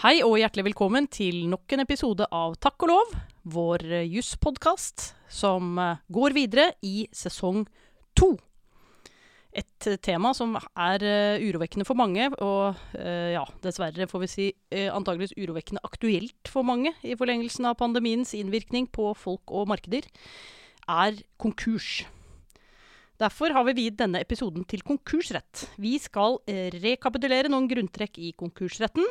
Hei og hjertelig velkommen til nok en episode av Takk og lov, vår eh, jusspodkast som eh, går videre i sesong to. Et eh, tema som er urovekkende for mange, og ja, dessverre får vi si antageligvis urovekkende aktuelt for mange i forlengelsen av pandemiens innvirkning på folk og markeder, er konkurs. Derfor har vi viet denne episoden til konkursrett. Vi skal rekapitulere noen grunntrekk i konkursretten.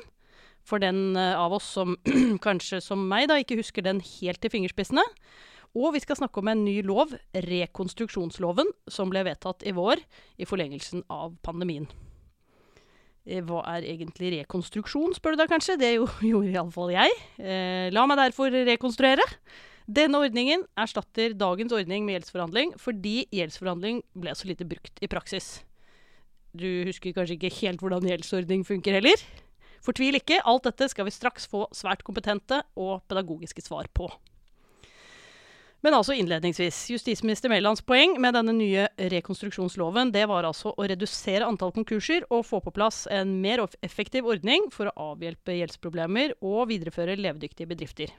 For den eh, av oss som kanskje som meg da ikke husker den helt til fingerspissene. Og vi skal snakke om en ny lov, rekonstruksjonsloven, som ble vedtatt i vår i forlengelsen av pandemien. Eh, Hva er egentlig rekonstruksjon, spør du da kanskje? Det jo, gjorde iallfall jeg. Eh, la meg derfor rekonstruere. Denne ordningen erstatter dagens ordning med gjeldsforhandling, fordi gjeldsforhandling ble så lite brukt i praksis. Du husker kanskje ikke helt hvordan gjeldsordning funker heller? Fortvil ikke, alt dette skal vi straks få svært kompetente og pedagogiske svar på. Men altså innledningsvis, justisminister Mælands poeng med denne nye rekonstruksjonsloven, det var altså å redusere antall konkurser og få på plass en mer effektiv ordning for å avhjelpe gjeldsproblemer og videreføre levedyktige bedrifter.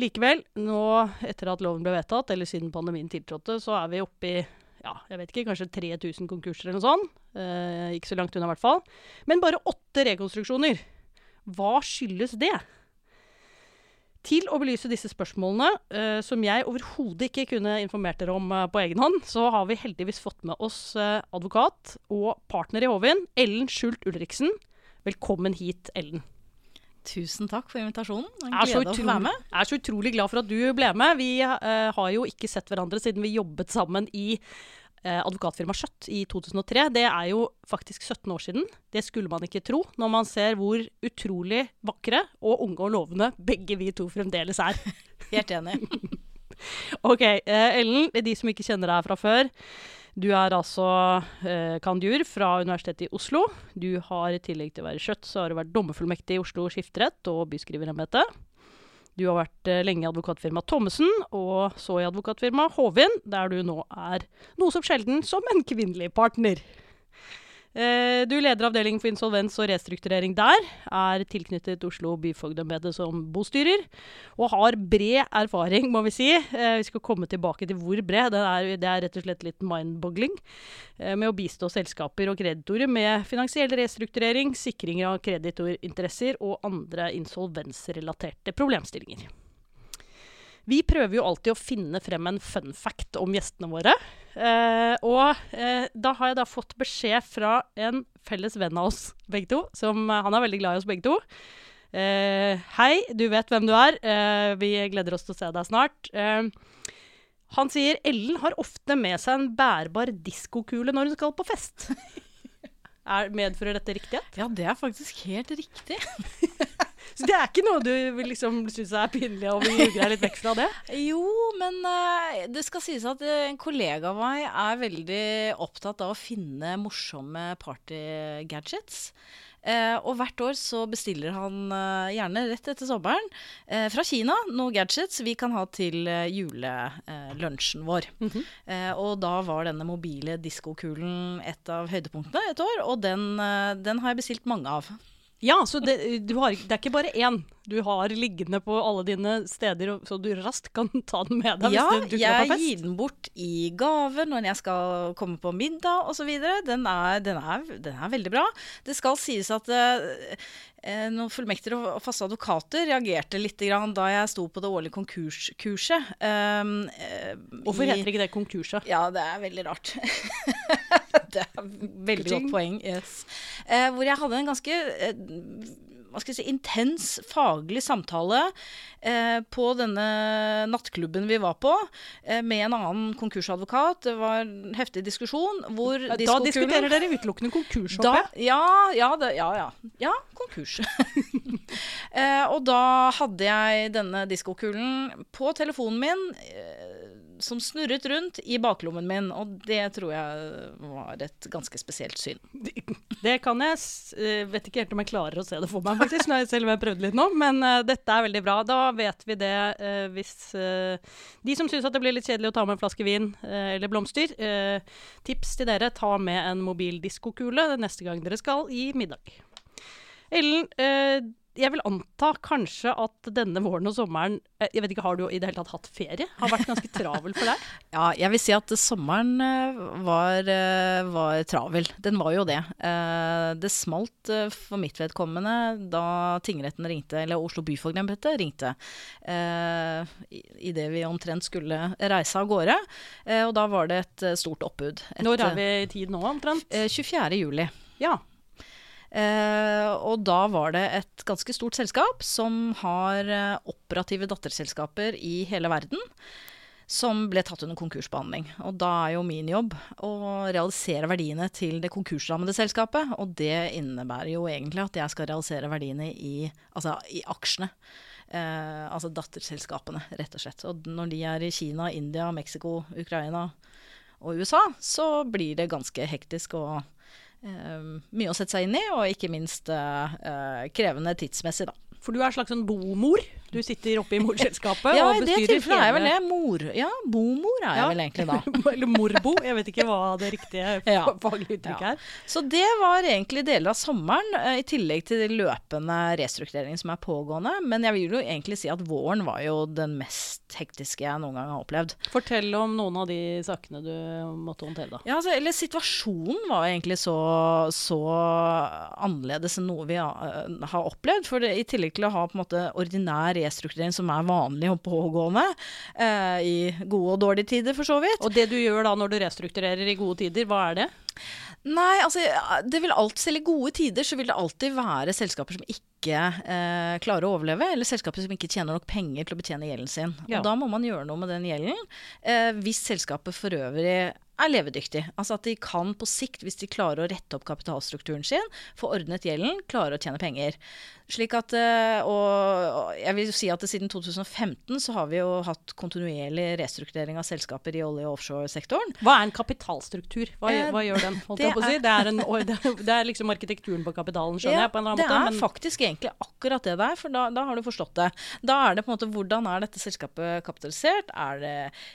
Likevel, nå etter at loven ble vedtatt, eller siden pandemien tiltrådte, så er vi oppe i ja, jeg vet ikke, kanskje 3000 konkurser eller noe sånt. Eh, ikke så langt unna, i hvert fall. Men bare åtte rekonstruksjoner. Hva skyldes det? Til å belyse disse spørsmålene, eh, som jeg overhodet ikke kunne informert dere om eh, på egen hånd, så har vi heldigvis fått med oss eh, advokat og partner i Hovin, Ellen Skjult Ulriksen. Velkommen hit, Ellen. Tusen takk for invitasjonen. En er glede å få være med. jeg er så utrolig glad for at du ble med. Vi uh, har jo ikke sett hverandre siden vi jobbet sammen i uh, advokatfirmaet Skjøtt i 2003. Det er jo faktisk 17 år siden. Det skulle man ikke tro, når man ser hvor utrolig vakre og unge og lovende begge vi to fremdeles er. Helt enig. Ok, uh, Ellen, de som ikke kjenner deg fra før. Du er altså eh, kandiur fra Universitetet i Oslo. Du har i tillegg til å være skjøtt, så har du vært dommerfullmektig i Oslo skifterett og byskriverembete. Du har vært eh, lenge i advokatfirmaet Thommessen, og så i advokatfirmaet Hovin, der du nå er noe som sjelden som en kvinnelig partner. Eh, du leder avdelingen for insolvens og restrukturering der, er tilknyttet Oslo byfogdembete som bostyrer, og har bred erfaring, må vi si. Eh, vi skal komme tilbake til hvor bred. Det er, det er rett og slett litt mind-boggling. Eh, med å bistå selskaper og kreditorer med finansiell restrukturering, sikring av kreditorinteresser og andre insolvensrelaterte problemstillinger. Vi prøver jo alltid å finne frem en fun fact om gjestene våre. Eh, og eh, da har jeg da fått beskjed fra en felles venn av oss begge to, som eh, han er veldig glad i oss begge to. Eh, hei, du vet hvem du er. Eh, vi gleder oss til å se deg snart. Eh, han sier Ellen har ofte med seg en bærbar diskokule når hun skal på fest. Er, medfører dette riktighet? Ja, det er faktisk helt riktig. Så det er ikke noe du vil liksom synes er pinlig og vil ljuge deg litt vekk fra det? Jo, men eh, det skal sies at eh, en kollega av meg er veldig opptatt av å finne morsomme partygadgets. Eh, og hvert år så bestiller han eh, gjerne rett etter sommeren eh, fra Kina noen gadgets vi kan ha til uh, julelunsjen vår. Eh, og da var denne mobile diskokulen et av høydepunktene et år, og den, eh, den har jeg bestilt mange av. Ja, så det, du har, det er ikke bare én. Du har liggende på alle dine steder, så du raskt kan ta den med deg Ja, hvis du dukker opp jeg på fest. gir den bort i gave når jeg skal komme på middag osv. Den, er- den, er- den er veldig bra. Det skal sies at eh, eh, noen fullmektere og faste advokater reagerte litt grann da jeg sto på det årlige konkurskurset. Um, eh, Hvorfor i- heter ikke det konkurset? ja, det er veldig rart. det er veldig godt poeng. Yes. Eh, hvor jeg hadde en ganske eh, hva skal jeg si, intens faglig samtale eh, på denne nattklubben vi var på, eh, med en annen konkursadvokat. Det var en heftig diskusjon hvor Da diskuterer dere utelukkende konkurs, håper jeg. ja, ja, det, ja, ja. Ja, konkurs. eh, og da hadde jeg denne diskokulen på telefonen min, eh, som snurret rundt i baklommen min, og det tror jeg var et ganske spesielt syn. Det kan jeg eh, Vet ikke helt om jeg klarer å se det for meg, faktisk, når jeg selv har prøvd litt nå. Men uh, dette er veldig bra. Da vet vi det uh, hvis De som syns det blir litt kjedelig å ta med en flaske vin eller blomster, tips til dere ta med en mobil diskokule neste gang dere skal i middag. Ellen, jeg vil anta kanskje at denne våren og sommeren eh, Jeg vet ikke, Har du i det hele tatt hatt ferie? Har vært ganske travel for deg? Ja, jeg vil si at sommeren eh, var, eh, var travel. Den var jo det. Det smalt for mitt vedkommende da tingretten ringte, eller Oslo byfogdembete ringte, idet vi omtrent skulle reise av gårde. Og da var det et stort oppbud. Et, Når er vi i tid nå, omtrent? eh, 24. juli. Ja. Og da var det et ganske stort selskap som har eh, operative datterselskaper i hele verden. Som ble tatt under konkursbehandling. Og da er jo min jobb å realisere verdiene til det konkursrammede selskapet. Og det innebærer jo egentlig at jeg skal realisere verdiene i, altså, i aksjene. Eh, altså datterselskapene, rett og slett. Og når de er i Kina, India, Mexico, Ukraina og USA, så blir det ganske hektisk og mye å sette seg inn i, og ikke minst eh, eh, krevende tidsmessig, da. For du er en slags sånn bomor? Du sitter oppe i morselskapet Ja, og i det tilfellet er jeg vel det. Mor. Ja, bomor er jeg Ja. vel egentlig da. Eller morbo. Jeg vet ikke hva det riktige Ja. faglige uttrykket Ja. er. Så det var egentlig deler av sommeren, eh, i tillegg til de løpende restruktureringen som er pågående. Men jeg vil jo egentlig si at våren var jo den mest hektiske jeg noen gang har opplevd. Fortell om noen av de sakene du måtte håndtere, da. Ja, altså, eller situasjonen var egentlig så, så annerledes enn noe vi har, har opplevd. For det, i tillegg til å ha på en måte ordinær restrukturering som er vanlig og pågående, eh, i gode og dårlige tider for så vidt. Og det du gjør da når du restrukturerer i gode tider, hva er det? Nei, altså det vil alltid, selv i gode tider så vil det alltid være selskaper som ikke eh, klarer å overleve, eller selskaper som ikke tjener nok penger til å betjene gjelden sin. Ja. Og da må man gjøre noe med den gjelden, eh, hvis selskapet for øvrig er levedyktig. Altså at de kan på sikt, hvis de klarer å rette opp kapitalstrukturen sin, få ordnet gjelden, klare å tjene penger. Slik at, eh, og, jeg vil jo si at siden 2015 så har vi jo hatt kontinuerlig restrukturering av selskaper i olje- og offshoresektoren. Hva er en kapitalstruktur? Hva, Eh, hva gjør den? Holdt det å si? er- det, er en, det, er, er liksom arkitekturen på kapitalen, skjønner jeg. på en eller det annen måte. er men- faktisk egentlig akkurat det der, for da, da har du forstått det. Da er det på en måte hvordan er dette selskapet kapitalisert? Er det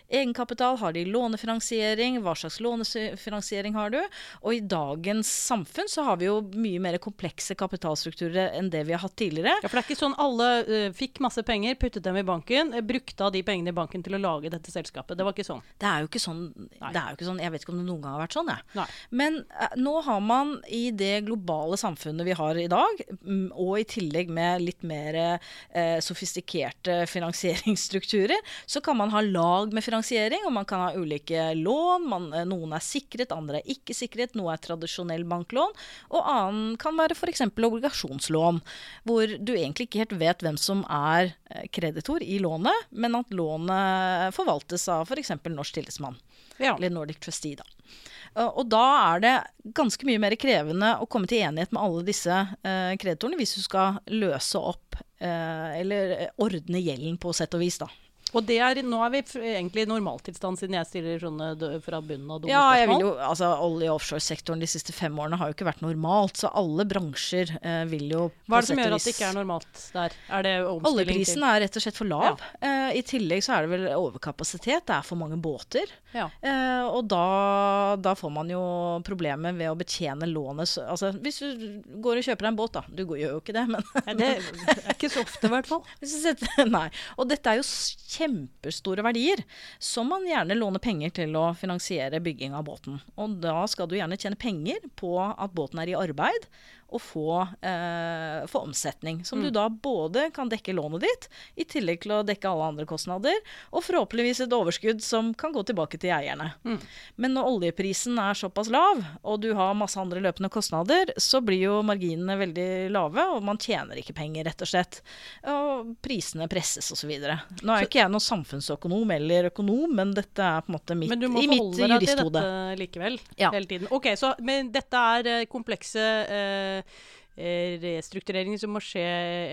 egenkapital? Har de lånefinansiering? Hva slags lånefinansiering har du? Og i dagens samfunn så har vi jo mye mer komplekse kapitalstrukturer enn det vi har hatt tidligere. Ja, for det er ikke sånn alle uh, fikk masse penger, puttet dem i banken, eh, brukte av de pengene i banken til å lage dette selskapet. Det var ikke sånn. Det er jo ikke sånn, Nei. det er jo ikke sånn Jeg vet ikke om det noen gang har vært sånn, jeg. Nei. Men uh, nå har man i det globale samfunnet vi har i dag, mm, og i tillegg med litt mer uh, sofistikerte finansieringsstrukturer, så kan man ha lag med finansiering, og man kan ha ulike lån. Man, noen er sikret, andre er ikke sikret. Noe er tradisjonell banklån, og annen kan være f.eks. obligasjonslån, hvor du egentlig ikke helt vet hvem som er eh, kreditor i lånet, men at lånet forvaltes av f.eks. Norsk Tillitsmann. Ja. Eller Nordic Trustee, da. Uh, Og da er det ganske mye mer krevende å komme til enighet med alle disse kreditorene hvis du skal løse opp eller eh, ordne gjelden på sett og vis, da. Og det er, nå er vi egentlig i normaltilstand, siden jeg stiller sånne fra bunnen av dumme Ja, jeg vil jo, altså Olje- og offshoresektoren de siste fem årene har jo ikke vært normalt, så alle bransjer eh, vil jo Hva er det som gjør at det ikke er normalt der? Er det omstilling Oljeprisen er rett og slett for lav. Eh, I tillegg så er det vel overkapasitet. Det er for mange båter. Ja. Eh, og da, da får man jo problemer ved å betjene lånet. Så- Altså, hvis du går og kjøper deg en båt, da. Du gjør jo ikke det, men Det er ikke så ofte, i hvert fall. Nei. Og dette er jo s- kjempestore verdier, som man gjerne låner penger til å finansiere bygging av båten. Og da skal du gjerne tjene penger på at båten er i arbeid, og få, eh, få omsetning. Som du da både kan dekke lånet ditt, i tillegg til å dekke alle andre kostnader, og forhåpentligvis et overskudd som kan gå tilbake til eierne. Men når oljeprisen er såpass lav, og du har masse andre løpende kostnader, så blir jo marginene veldig lave, og man tjener ikke penger, rett og slett. Og prisene presses osv. Nå er jo ikke jeg noen samfunnsøkonom eller økonom, men dette er på en måte mitt, Men du må forholde deg til dette likevel, Ja. hele tiden. Ok, så men dette er eh, komplekse eh, restruktureringer som må skje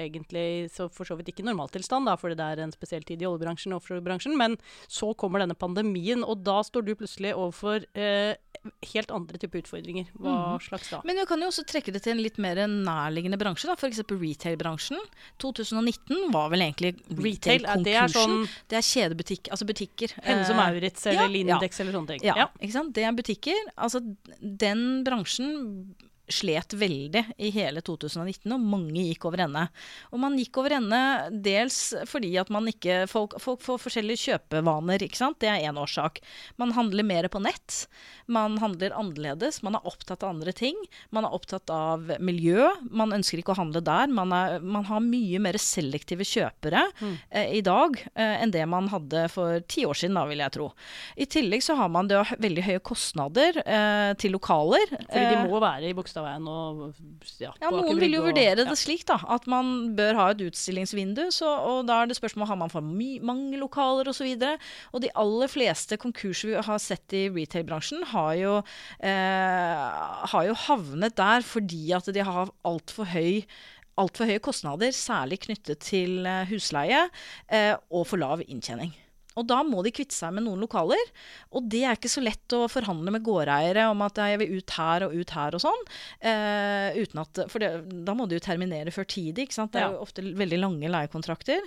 egentlig så for så vidt ikke normaltilstand, da, fordi det er en spesiell tid i oljebransjen og offshorebransjen. Men så kommer denne pandemien, og da står du plutselig overfor eh, helt andre typer utfordringer. Hva Mhm. slags da? Men du kan jo også trekke det til en litt mer nærliggende bransje, da, f.eks. retail-bransjen. 2019 var vel egentlig Retail, er det er retail-konkursen. sånn Det er kjedebutikk, altså butikker. Hennes som Eh, Maurits eller ja, Lindex eller sånne ting. Ja, Ja. ikke sant? Det er butikker. Altså, den bransjen slet veldig i hele 2019, og mange gikk over ende. Og man gikk over ende dels fordi at man ikke Folk, folk får forskjellige kjøpevaner, ikke sant. Det er én årsak. Man handler mer på nett. Man handler annerledes. Man er opptatt av andre ting. Man er opptatt av miljø. Man ønsker ikke å handle der. Man, er, man har mye mer selektive kjøpere mm. eh, i dag eh, enn det man hadde for ti år siden, da, vil jeg tro. I tillegg så har man det veldig høye kostnader eh, til lokaler. Fordi de må være i bokstav Bogstadveien og ja, ja Noen vil jo vurdere og, ja. det slik, da. At man bør ha et utstillingsvindu. Så, og da er det spørsmål har man for mange lokaler osv. Og, så og de aller fleste konkurser vi har sett i retail-bransjen, har, eh, har jo havnet der fordi at de har altfor høy altfor høye kostnader, særlig knyttet til eh, husleie, eh, og for lav inntjening. Og da må de kvitte seg med noen lokaler. Og det er ikke så lett å forhandle med gårdeiere om at jeg vil ut her og ut her og sånn. Eh, uten at, for det, da må du jo terminere før tidig. ikke sant? Det er jo ofte veldig lange leiekontrakter.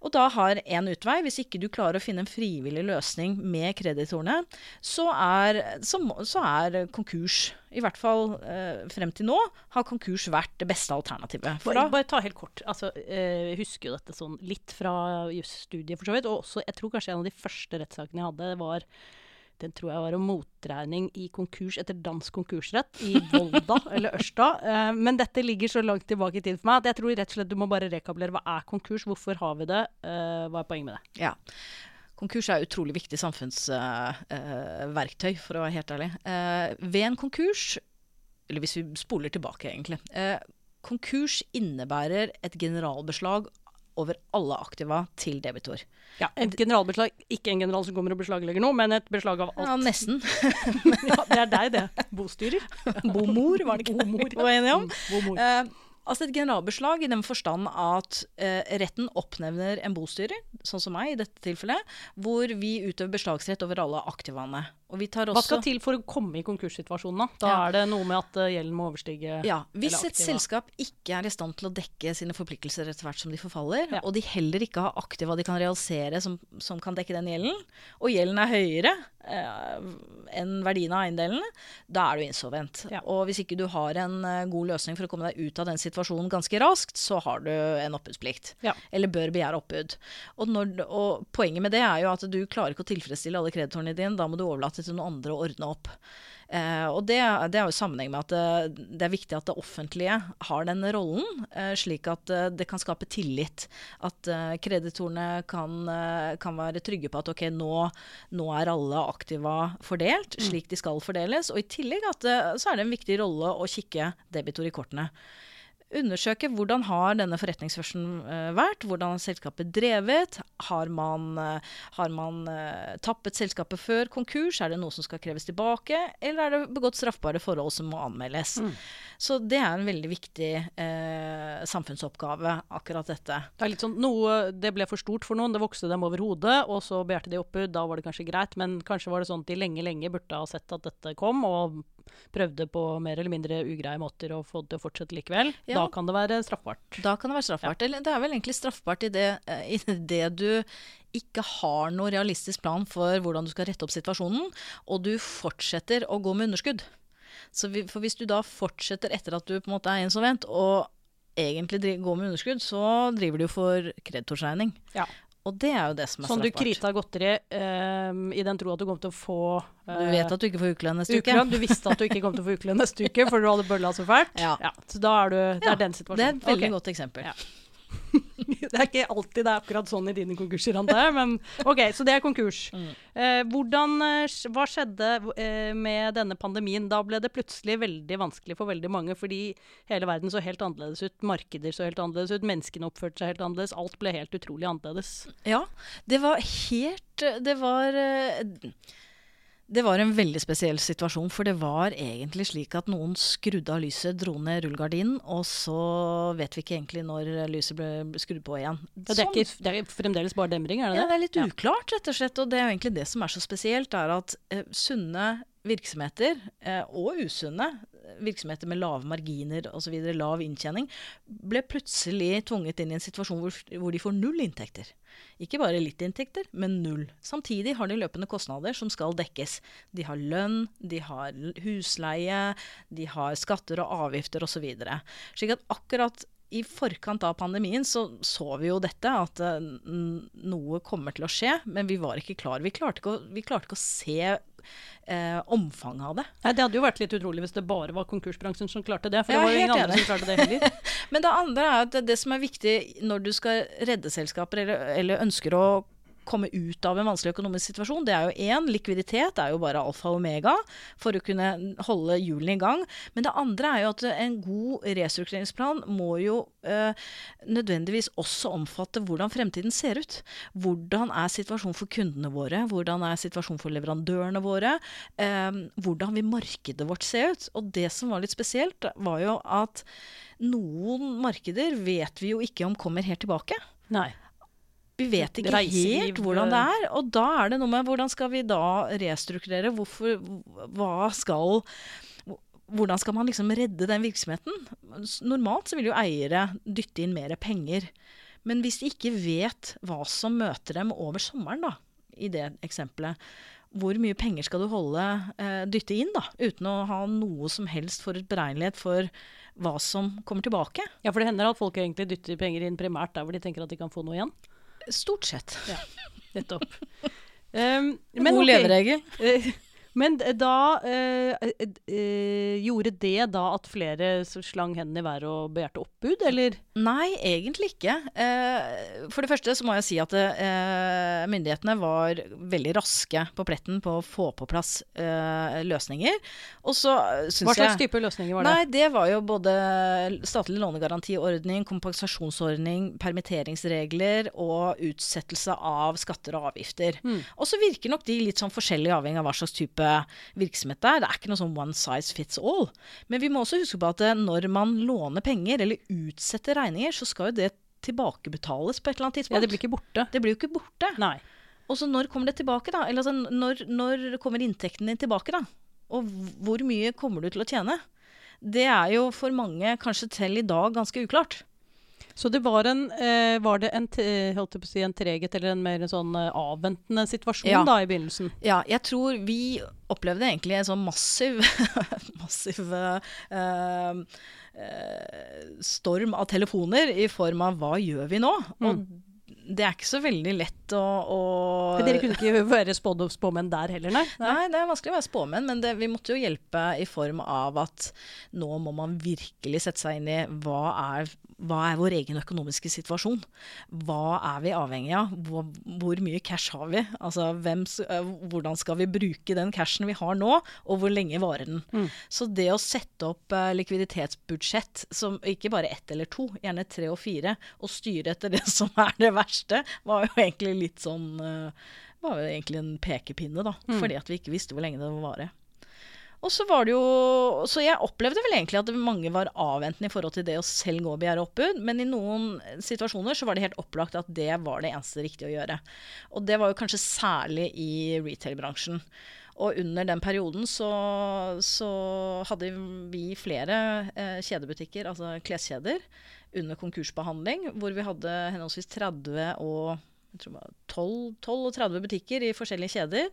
Og da har én utvei, hvis ikke du klarer å finne en frivillig løsning med kreditorene, så er, så, så er konkurs i hvert fall eh, frem til nå, har konkurs vært det beste alternativet. For bare, bare ta helt kort. Altså, eh, jeg husker jo dette sånn litt fra jusstudiet, for så vidt. Og også, jeg tror kanskje en av de første rettssakene jeg hadde, var den tror jeg var om motregning i konkurs etter dansk konkursrett i Volda eller Ørsta. Uh, men dette ligger så langt tilbake i tid for meg at jeg tror rett og slett du må bare rekabulere. Hva er konkurs? Hvorfor har vi det? uh, hva er poenget med det? Ja. Konkurs er utrolig viktig samfunnsverktøy, uh, for å være helt ærlig. Ved en konkurs, eller hvis vi spoler tilbake, egentlig Konkurs innebærer et generalbeslag over alle aktiva til debitor. Ja, Et generalbeslag, ikke en general som kommer og beslaglegger noe, men et beslag av alt. Ja, nesten. ja, det er deg, det. Bostyrer. Bomor, var det ikke Bomor. det vi var enige om? Bomor. Altså et generalbeslag i den forstand at eh, retten oppnevner en bostyrer, sånn som meg i dette tilfellet, hvor vi utøver beslagsrett over alle aktivaene. Hva skal til for å komme i konkurssituasjonen, da? Da ja. er det noe med at uh, gjelden må overstige Ja. Hvis et selskap ikke er i stand til å dekke sine forpliktelser etter hvert som de forfaller, ja. og de heller ikke har aktiva de kan realisere som, som kan dekke den gjelden, og gjelden er høyere eh, enn verdien av eiendelene, da er du insolvent. Ja. Og hvis ikke du har en uh, god løsning for å komme deg ut av den situasjonen ganske raskt, så har du en oppbudsplikt. Eller bør begjære oppbud. Og, og poenget med det er jo at du klarer ikke å tilfredsstille alle kreditorene dine. Da må du overlate til noen andre å ordne opp. Eh, og det, det, har jo sammenheng med at det, det, er viktig at det offentlige har den rollen, eh, slik at eh, det kan skape tillit. At eh, kreditorene kan, eh, kan, være trygge på at ok, nå, nå, er alle aktiva fordelt mm. slik de skal fordeles. Og i tillegg at, eh, så er det en viktig rolle å kikke debitor i kortene undersøke hvordan har denne forretningsførselen uh, vært, hvordan har selskapet drevet, har man, uh, har man uh, tappet selskapet før konkurs, er det noe som skal kreves tilbake, eller er det begått straffbare forhold som må anmeldes. Mm. Så det er en veldig viktig samfunnsoppgave, akkurat dette. Det er litt sånn, noe, det ble for stort for noen, det vokste dem over hodet, og så begjærte de oppbud, da var det kanskje greit, men kanskje var det sånn at de lenge, lenge burde ha sett at dette kom, og prøvde på mer eller mindre ugreie måter å få det til å fortsette likevel, ja. da kan det være straffbart. Da kan det være straffbart. Ja. Det er vel egentlig straffbart i det, eh, i det du ikke har noe realistisk plan for hvordan du skal rette opp situasjonen, og du fortsetter å gå med underskudd. Så vi, for hvis du da fortsetter etter at du på en måte er insolvent, og egentlig går med underskudd, så driver du for kreditorsregning. Ja. Og det er jo det som er straffbart. Sånn du krita godteri um, i den tro at du kom til å få uh, Du vet at du ikke får ukelønn neste uke? Du visste at du ikke kom til å få ukelønn neste uke, for du hadde bølla så fælt? Ja. ja. Så da er du Det er den situasjonen. Det er et veldig okay. godt eksempel. Ja. det er ikke alltid det er akkurat sånn i dine konkurser, antar jeg. Men OK, så det er konkurs. Mm. Eh, hvordan, eh, hva skjedde eh, med denne pandemien? Da ble det plutselig veldig vanskelig for veldig mange, fordi hele verden så helt annerledes ut. Markeder så helt annerledes ut. Menneskene oppførte seg helt annerledes. Alt ble helt utrolig annerledes. Ja, det var helt Det var eh, det var en veldig spesiell situasjon, for det var egentlig slik at noen skrudde av lyset, dro ned rullegardinen, og så vet vi ikke egentlig når lyset ble skrudd på igjen. Ja, det, er ikke, sånn. det, er fremdeles bare demring, er det det? Ja, det er litt uklart, rett og slett. Og det er jo egentlig det som er så spesielt, er at eh, sunne virksomheter, eh, og usunne, virksomheter med lave marginer osv., lav inntjening, ble plutselig tvunget inn i en situasjon hvor, hvor de får null inntekter. Ikke bare litt inntekter, men null. Samtidig har de løpende kostnader som skal dekkes. De har lønn, de har husleie, de har skatter og avgifter osv. Slik at akkurat i forkant av pandemien så så vi jo dette, at uh, noe kommer til å skje. Men vi var ikke klar. Vi klarte ikke å, vi klarte ikke å se eh, omfanget av det. Nei, Det hadde jo vært litt utrolig hvis det bare var konkursbransjen som klarte det. For det var jo ingen andre som klarte det heller. men det andre er at det, det, som er viktig når du skal redde selskaper, eller, eller ønsker å komme ut av en vanskelig økonomisk situasjon, det er jo én, likviditet er jo bare alfa og omega for å kunne holde hjulene i gang. Men det andre er jo at en god restruktureringsplan må jo øh, nødvendigvis også omfatte hvordan fremtiden ser ut. Hvordan er situasjonen for kundene våre? Hvordan er situasjonen for leverandørene våre? Øh, hvordan vil markedet vårt se ut? Og det som var litt spesielt, var jo at noen markeder vet vi jo ikke om kommer helt tilbake. Nei. Vi vet ikke helt hvordan det er. Og da er det noe med hvordan skal vi da restrukturere? Hvorfor, hva skal hvordan skal man liksom redde den virksomheten? Normalt så vil jo eiere dytte inn mer penger. Men hvis de ikke vet hva som møter dem over sommeren, da, i det eksempelet, hvor mye penger skal du holde eh, dytte inn, da, uten å ha noe som helst forutberegnelighet for hva som kommer tilbake? Ja, for det hender at folk egentlig dytter penger inn primært der hvor de tenker at de kan få noe igjen? Stort sett. Ja, nettopp. Um, men, God okay. leveregel. Men da eh, eh, Gjorde det da at flere slang hendene i været og begjærte oppbud, eller? Nei, egentlig ikke. Eh, for det første så må jeg si at eh, myndighetene var veldig raske på pletten på å få på plass eh, løsninger. Og så syns jeg Hva slags type løsninger var det? Nei, Det var jo både statlig lånegarantiordning, kompensasjonsordning, permitteringsregler og utsettelse av skatter og avgifter. Mm. Og så virker nok de litt sånn forskjellig avhengig av hva slags type type virksomhet der. Det er ikke noe sånn one size fits all. Men vi må også huske på at eh, når man låner penger eller utsetter regninger, så skal jo det tilbakebetales på et eller annet tidspunkt. Ja, Det blir ikke borte. Det blir jo ikke borte. Nei. Og så når kommer det tilbake, da? Eller altså, når, når kommer inntekten din tilbake, da? Og hvor mye kommer du til å tjene? Det er jo for mange kanskje til i dag ganske uklart. Så det var, en, eh, var det en, si, en, treghet eller en mer sånn eh, avventende situasjon ja. da i begynnelsen? Ja, jeg tror vi opplevde egentlig en sånn massiv, massiv eh, eh, storm av telefoner i form av hva gjør vi nå? Mm. Og det er ikke så veldig lett å, å Dere kunne ikke være spåmenn der heller, nei? nei? nei? det er vanskelig å være spåmenn, men det, vi måtte jo hjelpe i form av at nå må man virkelig sette seg inn i hva er hva er vår egen økonomiske situasjon? Hva er vi avhengig av? Hvor, hvor mye cash har vi? Altså, hvem, hvordan skal vi bruke den cashen vi har nå, og hvor lenge varer den? Mm. Så det å sette opp uh, likviditetsbudsjett, som ikke bare ett eller to, gjerne tre og fire, og styre etter det som er det verste, var jo egentlig litt sånn uh, var jo egentlig en pekepinne, da. Mm. Fordi at vi ikke visste hvor lenge det var vare. Og så var det jo Så jeg opplevde vel egentlig at mange var avventende i forhold til det å selv gå og begjære oppbud, men i noen situasjoner så var det helt opplagt at det var det eneste riktige å gjøre. Og det var jo kanskje særlig i retail-bransjen. Og under den perioden så, så hadde vi flere eh, kjedebutikker, altså kleskjeder, under konkursbehandling, hvor vi hadde henholdsvis 30 og jeg tror det var 12, 12 og 30 butikker i forskjellige kjeder.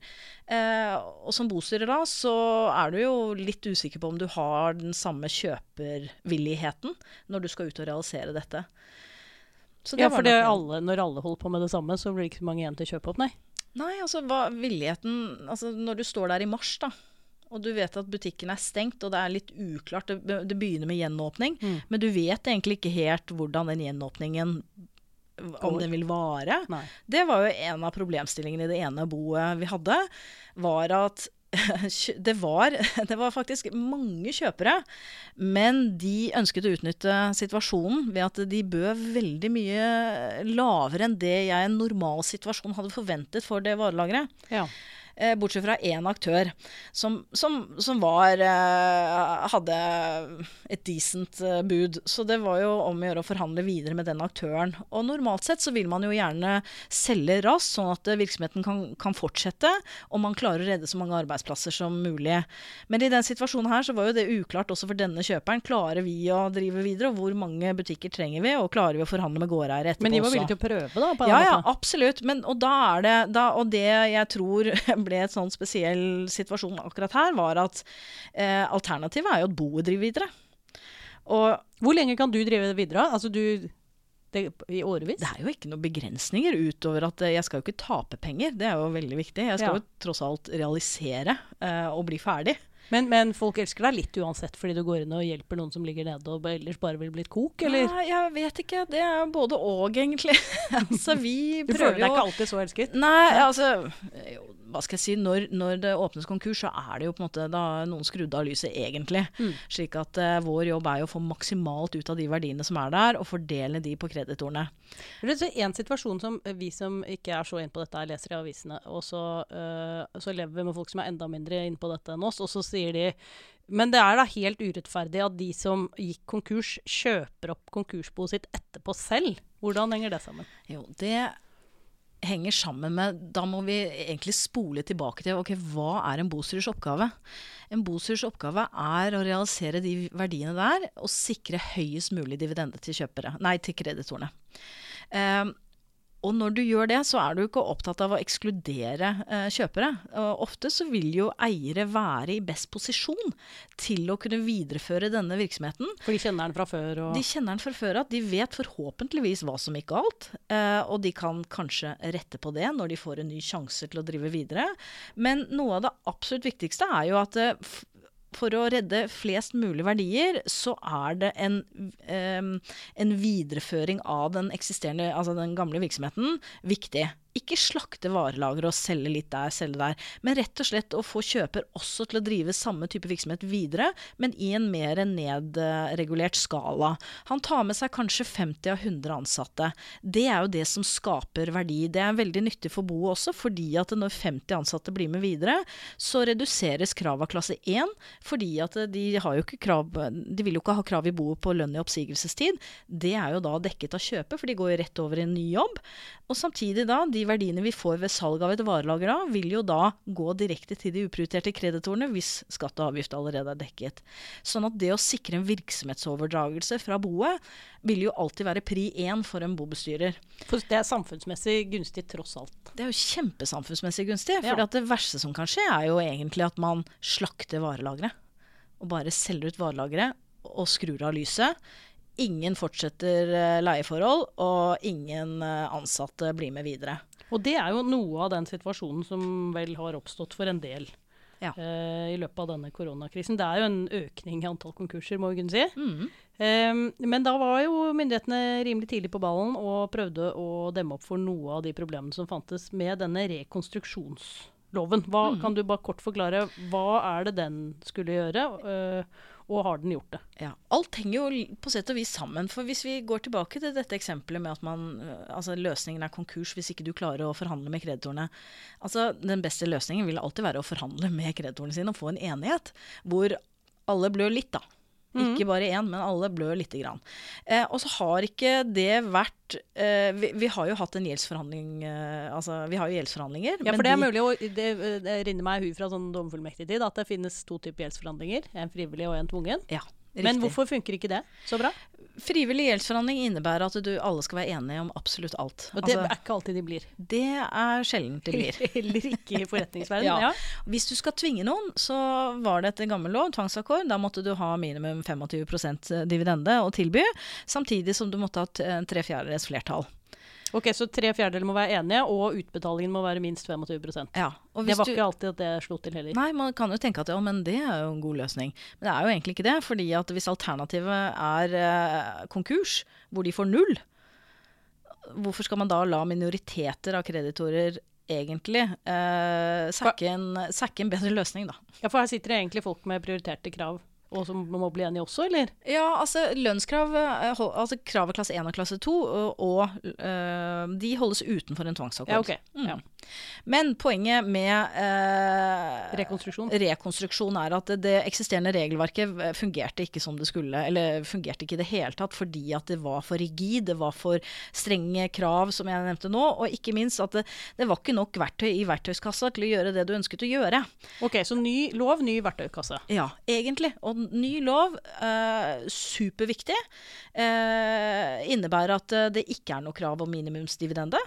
Eh, og som bostyrer da, så er du jo litt usikker på om du har den samme kjøpervilligheten når du skal ut og realisere dette. ja, for alle, når alle holder på med det samme, så blir det ikke så mange igjen til å kjøpe opp, nei? Nei, altså hva, villigheten Altså når du står der i mars, da. Og du vet at butikken er stengt, og det er litt uklart. Det, det begynner med gjenåpning, mm. men du vet egentlig ikke helt hvordan den gjenåpningen om den vil vare. Nei. Det var jo en av problemstillingene i det ene boet vi hadde. Var at det var, det var, faktisk mange kjøpere, men de ønsket å utnytte situasjonen ved at de bød veldig mye lavere enn det jeg i en normal situasjon hadde forventet for det varelageret. Ja. Eh, bortsett fra én aktør som, som, som var eh, hadde et decent eh, bud. Så det var jo om å gjøre å forhandle videre med den aktøren. Og normalt sett så vil man jo gjerne selge raskt, sånn at virksomheten kan, kan fortsette, og man klarer å redde så mange arbeidsplasser som mulig. Men i den situasjonen her så var jo det uklart også for denne kjøperen. Klarer vi å drive videre, og hvor mange butikker trenger vi, og klarer vi å forhandle med gårdeiere etterpå også? Men de var villige til å prøve, da? På ja, ja, absolutt. Men, og, da er det, da, og det jeg tror ble et sånn spesiell situasjon akkurat her, var at eh, alternativet er jo at boet driver videre. Og Hvor lenge kan du drive videre? Altså du det, I årevis? det er jo ikke noen begrensninger utover at eh, jeg skal jo ikke tape penger. Det er jo veldig viktig. Jeg skal Ja. jo tross alt realisere eh, og bli ferdig. Men, men folk elsker deg litt uansett, fordi du går inn og hjelper noen som ligger nede og ellers bare vil bli et kok, eller? Nei, jeg vet ikke. Det er både og, egentlig. altså, vi prøver jo Du føler deg ikke alltid så elsket? Nei, altså jo, Hva skal jeg si. Når, når det åpnes konkurs, så er det jo på en måte Da noen skrudd av lyset, egentlig. Mm. Slik at uh, vår jobb er jo å få maksimalt ut av de verdiene som er der, og fordele de på kreditorene. Det er en situasjon som vi som ikke er så inne på dette, leser i avisene, og så, uh, så lever vi med folk som er enda mindre inne på dette enn oss, og så sier de men det er da helt urettferdig at de som gikk konkurs, kjøper opp konkursboet sitt etterpå selv. Hvordan henger det sammen? Jo, det henger sammen med Da må vi egentlig spole tilbake til ok, hva er en bostyrers oppgave? En bostyrers oppgave er å realisere de verdiene der og sikre høyest mulig dividende til kjøpere, nei, til kreditorene. Um, og når du gjør det, så er du ikke opptatt av å ekskludere eh, kjøpere. Og ofte så vil jo eiere være i best posisjon til å kunne videreføre denne virksomheten. For de kjenner den fra før. Og De kjenner den fra før av. De vet forhåpentligvis hva som gikk galt. Eh, og de kan kanskje rette på det når de får en ny sjanse til å drive videre. Men noe av det absolutt viktigste er jo at eh, for å redde flest mulig verdier, så er det en, em, en videreføring av den altså den gamle virksomheten, viktig. Ikke slakte varelageret og selge litt der, selge der, men rett og slett å få kjøper også til å drive samme type virksomhet videre, men i en mer nedregulert skala. Han tar med seg kanskje 50 av 100 ansatte. Det er jo det som skaper verdi. Det er veldig nyttig for boet også, fordi at når 50 ansatte blir med videre, så reduseres kravet av klasse 1, fordi at de krav De vil jo ikke ha krav i boet på lønn i oppsigelsestid. Det er jo da dekket av kjøpet, for de går jo rett over i en ny jobb. Og samtidig da, de verdiene vi får ved salg av et varelager da, vil jo da gå direkte til de uprioriterte kreditorene hvis skatt og avgift allerede er dekket. Sånn at det å sikre en virksomhetsoverdragelse fra boet vil jo alltid være pri én for en bobestyrer. for det er samfunnsmessig gunstig tross alt. Det er jo kjempesamfunnsmessig gunstig. For Ja. det verste som kan skje, er jo egentlig at man slakter varelageret. Og bare selger ut varelageret og skrur av lyset. Ingen fortsetter eh, leieforhold, og ingen eh, ansatte blir med videre. Og det er jo noe av den situasjonen som vel har oppstått for en del Ja. uh, i løpet av denne koronakrisen. Det er jo en økning i antall konkurser, må vi kunne si. Mm. Uh, men da var jo myndighetene rimelig tidlig på ballen og prøvde å demme opp for noe av de problemene som fantes med denne rekonstruksjonsloven. Hva, Mm. Kan du bare kort forklare hva er det den skulle gjøre, øh, og har den gjort det? Ja, Alt henger jo på sett og vis sammen. For hvis vi går tilbake til dette eksempelet med at man, øh, altså løsningen er konkurs hvis ikke du klarer å forhandle med kreditorene. Altså, Den beste løsningen vil alltid være å forhandle med kreditorene sine og få en enighet hvor alle blør litt, da. Ikke bare én, men alle blør lite grann. Eh, og så har ikke det vært eh, vi, vi har jo hatt en gjeldsforhandling eh, Altså, vi har jo gjeldsforhandlinger. Ja, for det er mulig å Det, det rinner meg i huet fra sånn domfullmektig tid at det finnes to typer gjeldsforhandlinger. En frivillig og en tvungen. Ja, Men hvorfor funker ikke det så bra? Frivillig gjeldsforhandling innebærer at du alle skal være enige om absolutt alt. Og det Altså, er ikke alltid de blir. det er sjelden det blir. Heller ikke i forretningsverdenen. Ja. ja. Hvis du skal tvinge noen, så var det etter gammel lov, tvangsakkord. Da måtte du ha minimum 25% dividende å tilby, samtidig som du måtte ha eh, tre fjerdedels flertall. Ok, Så tre fjerdedeler må være enige, og utbetalingen må være minst 25% Ja, Det var du, ikke alltid at det slo til heller. Nei, man kan jo tenke at ja, men det er jo en god løsning. Men det er jo egentlig ikke det. fordi at hvis alternativet er eh, konkurs, hvor de får null, hvorfor skal man da la minoriteter av kreditorer egentlig eh, sakke, en, sakke en bedre løsning, da? Ja, For her sitter det egentlig folk med prioriterte krav, og som man må bli enige også, eller? Ja, altså lønnskrav, eh, altså kravet klasse 1 og klasse 2, og, og øh, de holdes utenfor en tvangsavtale. Ja, ok. Mm. Ja. Men poenget med eh, Rekonstruksjon. rekonstruksjon er at det, det eksisterende regelverket eh, fungerte ikke som det skulle. Eller fungerte ikke i det hele tatt fordi at det var for rigid, det var for strenge krav, som jeg nevnte nå. Og ikke minst at det, det var ikke nok verktøy i verktøyskassa til å gjøre det du ønsket å gjøre. Ok, så ny lov, ny verktøykasse. Ja, egentlig. Og ny lov, eh, superviktig, eh, innebærer at eh, det ikke er noe krav om minimumsdividende.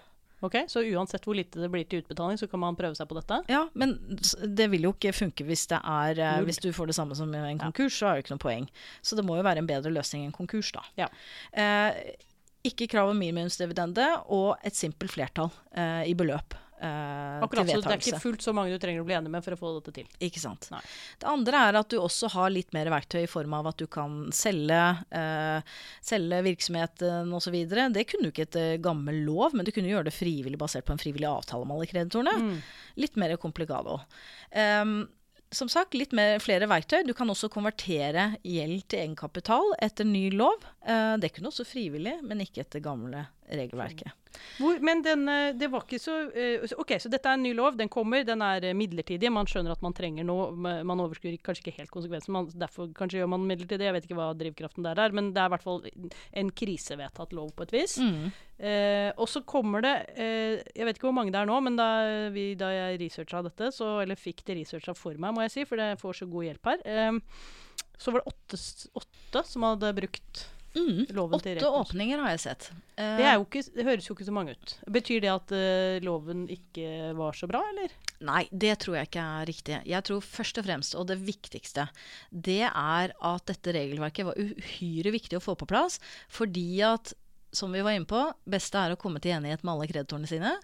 Ok, Så uansett hvor lite det blir til utbetaling, så kan man prøve seg på dette? Ja, men det vil jo ikke funke hvis det er eh, Hvis du får det samme som en konkurs, så er det ikke noe poeng. Så det må jo være en bedre løsning enn konkurs, da. Ja. Eh, ikke krav om minimumsdividende og et simpelt flertall eh, i beløp eh, Akkurat, så det er ikke fullt så mange du trenger å bli enig med for å få dette til. Ikke sant. Nei. Det andre er at du også har litt mer verktøy i form av at du kan selge, uh, selge virksomheten osv. Det kunne du ikke etter gammel lov, men du kunne gjøre det frivillig basert på en frivillig avtale med alle kreditorene. Mm. Litt mer complicado. Um, som sagt, litt mer, flere verktøy. Du kan også konvertere gjeld til egenkapital etter ny lov. Eh, det kunne også frivillig, men ikke etter gamle regelverket. Hvor, men den, eh, det var ikke så eh, OK, så dette er en ny lov. Den kommer. Den er eh, midlertidig. Man skjønner at man trenger noe. Man overskuer kanskje ikke helt konsekvensen. Man, derfor kanskje gjør man midlertidig. Jeg vet ikke hva drivkraften der er. Men det er i hvert fall en krisevedtatt lov på et vis. Mm. Eh, og så kommer det eh, Jeg vet ikke hvor mange det er nå, men da, vi, da jeg researcha dette, så, eller fikk det researcha for meg, må jeg si, for jeg får så god hjelp her, eh, så var det åtte, åtte som hadde brukt Mm. Åtte åpninger har jeg sett. Eh, Det, jo ikke, det høres jo ikke så mange ut. Betyr det at uh, loven ikke var så bra, eller? Nei, det tror jeg ikke er riktig. Jeg tror først og fremst, og det viktigste, det er at dette regelverket var uhyre viktig å få på plass. Fordi at, som vi var inne på, beste er å komme til enighet med alle kreditorene sine.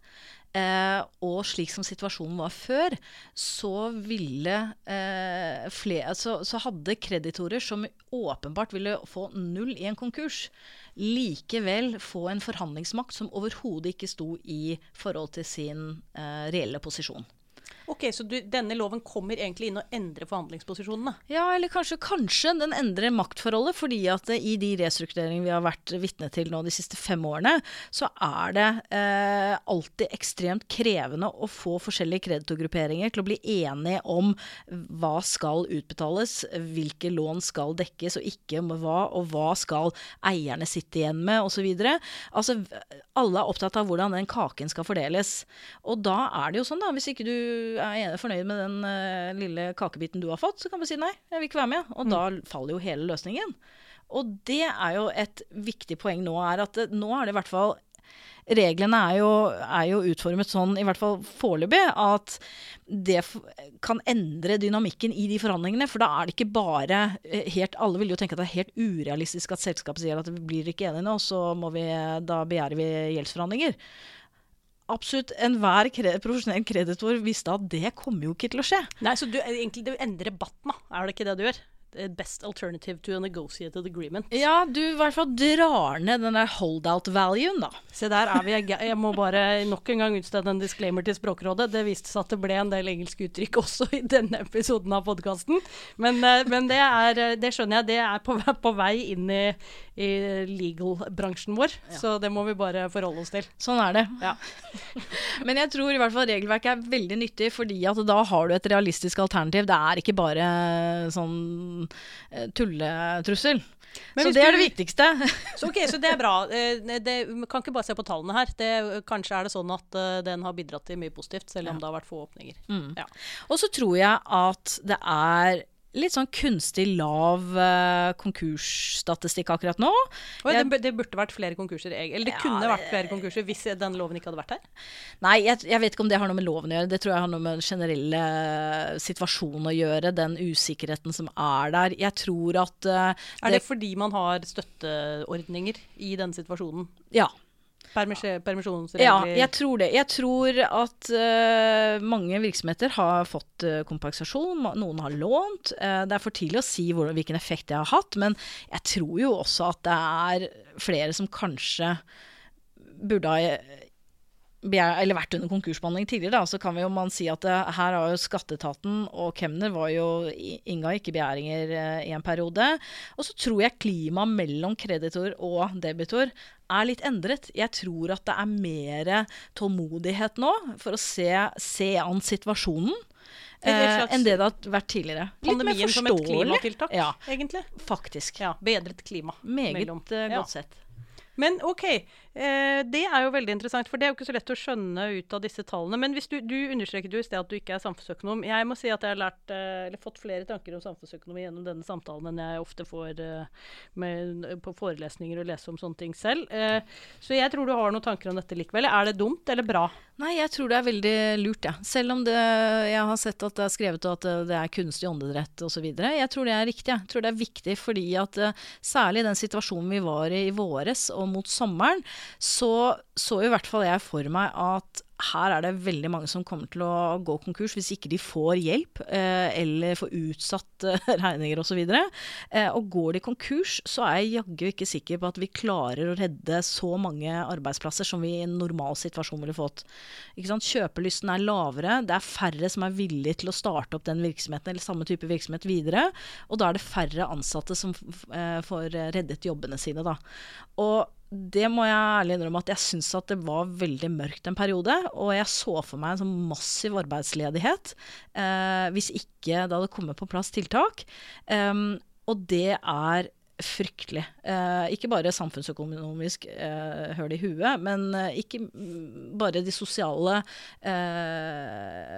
Eh, og slik som situasjonen var før, så ville eh, flere, så, så hadde kreditorer som åpenbart ville få null i en konkurs, likevel få en forhandlingsmakt som overhodet ikke sto i forhold til sin eh, reelle posisjon. Ok, Så du, denne loven kommer egentlig inn og endrer forhandlingsposisjonene? Ja, eller kanskje, kanskje den endrer maktforholdet, fordi at i de restruktureringene vi har vært vitne til nå de siste fem årene, så er det eh, alltid ekstremt krevende å få forskjellige kreditorgrupperinger til å bli enige om hva skal utbetales, hvilke lån skal dekkes og ikke hva, og hva skal eierne sitte igjen med, osv. Altså, alle er opptatt av hvordan den kaken skal fordeles. Og da er det jo sånn, da, hvis ikke du er fornøyd med den uh, lille kakebiten du har fått, så kan du si nei, jeg vil ikke være med. Og da faller jo hele løsningen. Og det er jo et viktig poeng nå, er at det, nå er det i hvert fall Reglene er jo, er jo utformet sånn, i hvert fall foreløpig, at det kan endre dynamikken i de forhandlingene. For da er det ikke bare eh, helt Alle vil jo tenke at det er helt urealistisk at selskapet sier at vi blir ikke enige nå, så må vi, da begjærer vi gjeldsforhandlinger absolutt enhver kred, profesjonell kreditor visste at det kommer jo ikke til å skje. Nei, så du, egentlig du endrer debatten, da. Er det ikke det du gjør? Eh, Best alternative to a negotiated agreement. Ja, du i hvert fall drar ned den der holdout-valuen, da. Se der er vi. Jeg må bare nok en gang utstede en disclaimer til Språkrådet. Det viste seg at det ble en del engelske uttrykk også i denne episoden av podkasten. Men, eh, men det, er, eh, det skjønner jeg, det er på, på vei inn i, i legal-bransjen vår. Så det må vi bare forholde oss til. Sånn er det. Ja. Men jeg tror i hvert fall regelverket er veldig nyttig, fordi at da har du et realistisk alternativ. Det er ikke bare sånn eh, tulletrussel. Men Så det er det viktigste. Så ok, så det er bra. Eh, Det, vi kan ikke bare se på tallene her. Det, kanskje er det sånn at eh, den har bidratt til mye positivt, selv om det har vært få åpninger. Ja. Og så tror jeg at det er litt sånn kunstig lav eh, konkursstatistikk akkurat nå. Oi, Jeg- det, det burde vært flere konkurser. Eller det Ja, kunne vært flere konkurser hvis den loven ikke hadde vært her. Nei, jeg, jeg vet ikke om det har noe med loven å gjøre. Det tror jeg har noe med den generelle eh, situasjonen å gjøre. Den usikkerheten som er der. Jeg tror at eh, Er det fordi man har støtteordninger i denne situasjonen? Ja. Permisjonsregler? Ja, jeg tror det. Jeg tror at uh, mange virksomheter har fått uh, kompensasjon, noen har lånt. Uh, det er for tidlig å si hvor, hvilken effekt det har hatt, men jeg tror jo også at det er flere som kanskje burde ha eller vært under konkursbehandling tidligere, da, så kan vi jo man si at det, her har jo skatteetaten og Kemner var jo innga ikke begjæringer eh, i en periode. Og så tror jeg klimaet mellom kreditor og debitor er litt endret. Jeg tror at det er mer tålmodighet nå for å se, se an situasjonen. Eh, enn det det har vært tidligere. Pandemien som et klimatiltak, ja, egentlig. Faktisk. Ja, Bedret klima. Meget mellom. godt Ja. sett. Men OK, eh, det er jo veldig interessant, for det er jo ikke så lett å skjønne ut av disse tallene. Men du, du understreket jo i sted at du ikke er samfunnsøkonom. Jeg må si at jeg har lært, eh, fått flere tanker om samfunnsøkonomi gjennom denne samtalen enn jeg ofte får eh, med, på forelesninger og lese om sånne ting selv. Eh, så jeg tror du har noen tanker om dette likevel. Er det dumt eller bra? Nei, jeg tror det er veldig lurt, jeg. Ja. Selv om det, jeg har sett at det er skrevet at det- er kunstig åndedrett osv. Jeg tror det er riktig. Jeg tror det er viktig fordi at eh, særlig i den situasjonen vi var i i våres og mot sommeren, så så i hvert fall jeg for meg at her er det veldig mange som kommer til å gå konkurs hvis ikke de får hjelp eh, eller får utsatt eh, regninger osv. Eh, og går de konkurs, så er jeg jaggu ikke sikker på at vi klarer å redde så mange arbeidsplasser som vi i en normal situasjon ville fått. Kjøpelysten er lavere, det er færre som er villige til å starte opp den virksomheten eller samme type virksomhet videre, og da er det færre ansatte som får reddet jobbene sine. Da. Og det må jeg ærlig innrømme at jeg syns at det var veldig mørkt en periode. Og jeg så for meg en sånn massiv arbeidsledighet eh, hvis ikke det hadde kommet på plass tiltak. Em, og det er fryktelig. Eh, ikke bare samfunnsøkonomisk eh, høl i huet, men eh, ikke bare de sosiale eh,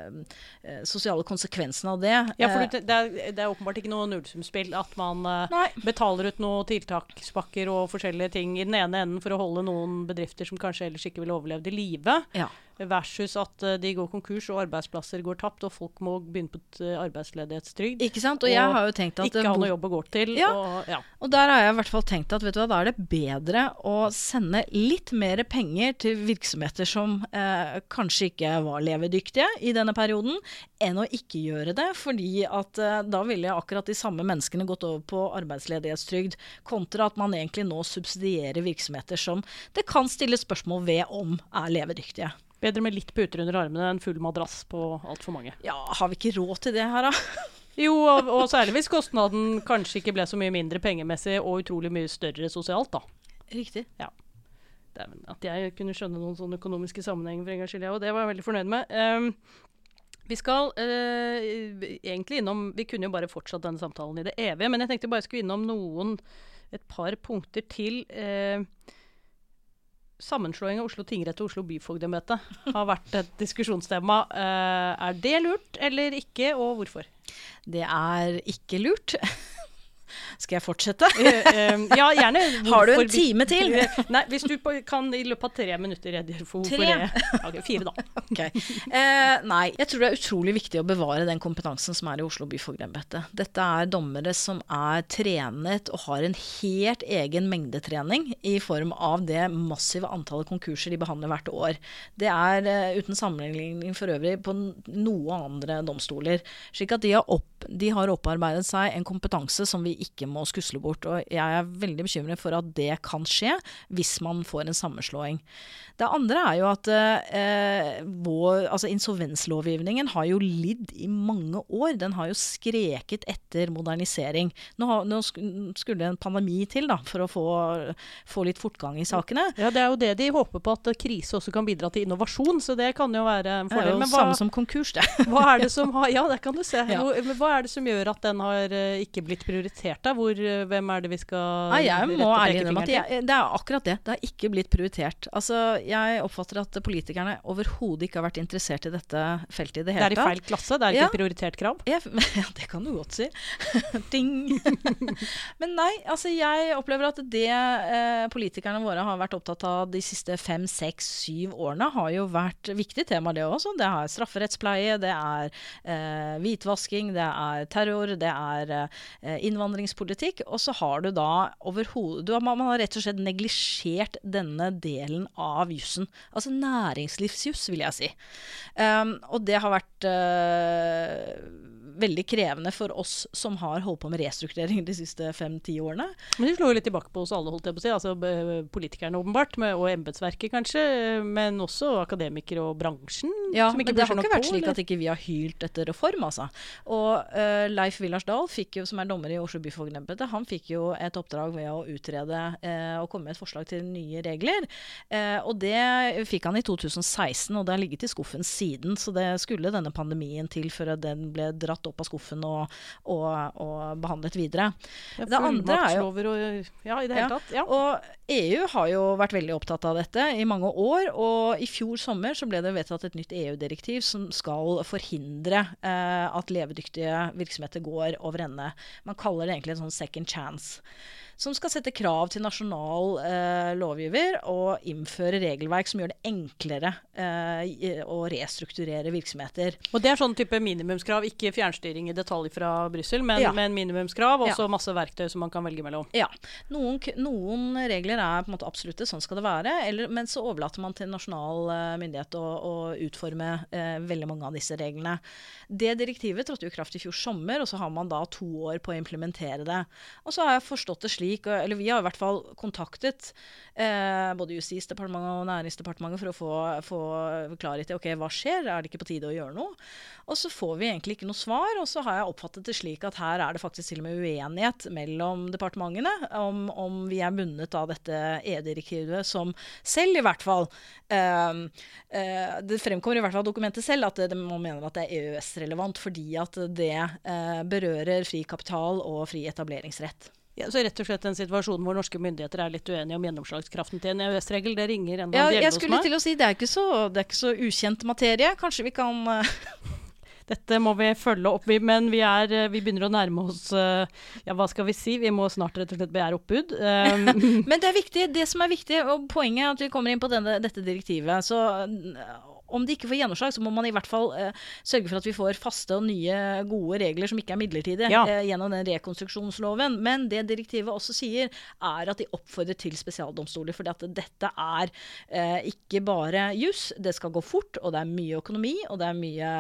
sosiale konsekvensene av det. Ja, for Eh, det, er, det er åpenbart ikke noe nullsumspill at man eh, Nei. betaler ut noen tiltakspakker og forskjellige ting i den ene enden for å holde noen bedrifter som kanskje ellers ikke ville overlevd i live, Ja. Versus at eh, de går konkurs og arbeidsplasser går tapt og folk må begynne på et, arbeidsledighetstrygd. Ikke sant? Og jeg har jo tenkt at Ikke ha noe jobb å gå til. Ja. Og, ja. Og der har jeg i hvert fall tenkt at hva, da er det bedre å sende litt mer penger til virksomheter som eh, kanskje ikke var levedyktige i denne perioden, enn å ikke gjøre det. Fordi at eh, da ville akkurat de samme menneskene gått over på arbeidsledighetstrygd, kontra at man egentlig nå subsidierer virksomheter som det kan stilles spørsmål ved om er levedyktige. Bedre med litt puter under armene enn full madrass på altfor mange. Ja, har vi ikke råd til det her, da? Jo, og, og særlig hvis kostnaden kanskje ikke ble så mye mindre pengemessig og utrolig mye større sosialt, da. Riktig. Dæven, at jeg kunne skjønne noen sånne økonomiske sammenhenger for en gangs skyld, jeg, og det var jeg veldig fornøyd med. Um, vi skal uh, egentlig innom Vi kunne jo bare fortsatt denne samtalen i det evige, men jeg tenkte bare jeg skulle innom noen et par punkter til. Eh, sammenslåing av Oslo tingrett og Oslo byfogdemøte har vært et diskusjonstema. Eh, er det lurt eller ikke, og hvorfor? Det er ikke lurt. Skal jeg fortsette? Eh, eh, ja, gjerne. Har du en time til? Nei, hvis du kan i løpet av tre minutter redegjøre for hvorfor Tre? det Ok, Fire, da. Ok. Eh, nei, jeg tror det er utrolig viktig å bevare den kompetansen som er i Oslo byfogdembete. Dette er dommere som er trenet og har en helt egen mengdetrening i form av det massive antallet konkurser de behandler hvert år. Det er eh, uten sammenligning for øvrig på noen noe andre domstoler. Slik at de har, opp, de har opparbeidet seg en kompetanse som vi ikke må skusle bort. Og jeg er veldig bekymret for at det kan skje hvis man får en sammenslåing. Det andre er jo at eh, vår, altså insolvenslovgivningen har jo lidd i mange år. Den har jo skreket etter modernisering. Nå, har, nå skulle en pandemi til da, for å få, få litt fortgang i sakene. Ja, Det er jo det de håper på, at krise også kan bidra til innovasjon. Så det kan jo være en fordel. Det er jo hva, samme som konkurs, det. hva er det som har Ja, det kan du se. Ja. Men hva er det som gjør at den har eh, ikke blitt prioritert? da? Hvor, eh, hvem er det vi skal Nei, jeg må ærlig innrømme at jeg, det er akkurat det. Det har ikke blitt prioritert. Altså, jeg oppfatter at politikerne overhodet ikke har vært interessert i dette feltet i det Det er i feil klasse? Det er ikke Ja. et prioritert krav? Ja, ja, det kan du godt si. Ding. Men nei, altså jeg opplever at det eh, politikerne våre har vært opptatt av de siste fem, seks, syv årene, har jo vært viktig tema, det også. Det er strafferettspleie, det er eh, hvitvasking, det er terror, det er eh, innvandringspolitikk. Og så har du da overhodet Man har rett og slett neglisjert denne delen av jussen. Altså næringslivsjuss, vil jeg si. Um, og det har vært uh, veldig krevende for oss som har holdt på med restrukturering de siste fem-ti årene. Men de slår jo litt tilbake på oss alle, holdt jeg på å si. Altså politikerne åpenbart, med, og embetsverket kanskje. Men også akademikere og bransjen. Ja, som men det har ikke vært på, slik eller? at ikke vi har hylt etter reform, altså. Og uh, Leif Villarsdal, fikk jo, som er dommer i Oslo byfogdembete, han fikk jo et oppdrag ved å utrede uh, og komme med et forslag til nye regler. Uh, og det fikk han i 2016, og det har ligget i skuffen siden. Så det skulle denne pandemien til før den ble dratt opp av skuffen og, og, og behandlet videre. Ja, det andre er jo- og Ja, i det hele Ja, tatt. Ja. Og EU har jo vært veldig opptatt av dette i mange år. Og i fjor sommer så ble det vedtatt et nytt EU-direktiv som skal forhindre eh, at levedyktige virksomheter går over ende. Man kaller det egentlig en sånn second chance. Som skal sette krav til nasjonal eh, lovgiver og innføre regelverk som gjør det enklere eh, å restrukturere virksomheter. Og det er sånn type minimumskrav, ikke fjernstyring i detalj fra Brussel, men, Ja. men minimumskrav, og Ja. så masse verktøy som man kan velge mellom. Ja. Noen, noen regler er på en måte absolutte, sånn skal det være. Eller, men så overlater man til nasjonal eh, myndighet å, å utforme eh, veldig mange av disse reglene. Det direktivet trådte jo i kraft i fjor sommer, og så har man da to år på å implementere det. Og så har jeg forstått det slik, og- eller vi har i hvert fall kontaktet eh, både Justisdepartementet og Næringsdepartementet for å få, få klarhet i ok, hva skjer, er det ikke på tide å gjøre noe? Og så får vi egentlig ikke noe svar, og så har jeg oppfattet det slik at her er det faktisk til og med uenighet mellom departementene om, om vi er bundet av dette EU-direktivet, som selv i hvert fall eh, eh, Det fremkommer i hvert fall av dokumentet selv at det, man mener at det er EØS-relevant fordi at det eh, berører fri kapital og fri etableringsrett. Ja, så rett og slett en situasjon hvor norske myndigheter er litt uenige om gjennomslagskraften til en EØS-regel. Det ringer en Ja, hos meg. jeg skulle til å si det er så, det er ikke så ukjent materie. Kanskje vi kan eh, Dette må vi følge opp, men vi, er, eh, vi begynner å nærme oss eh, Ja, hva skal vi si? Vi må snart rett og slett begjære oppbud. Men det er viktig, det som er viktig, og poenget er at vi kommer inn på denne, dette direktivet. Så om de ikke får gjennomslag, så må man i hvert fall eh, sørge for at vi får faste og nye, gode regler som ikke er midlertidige, Ja. eh, gjennom den rekonstruksjonsloven. Men det direktivet også sier, er at de oppfordrer til spesialdomstoler. For dette er eh, ikke bare juss, det skal gå fort, og det er mye økonomi, og det er mye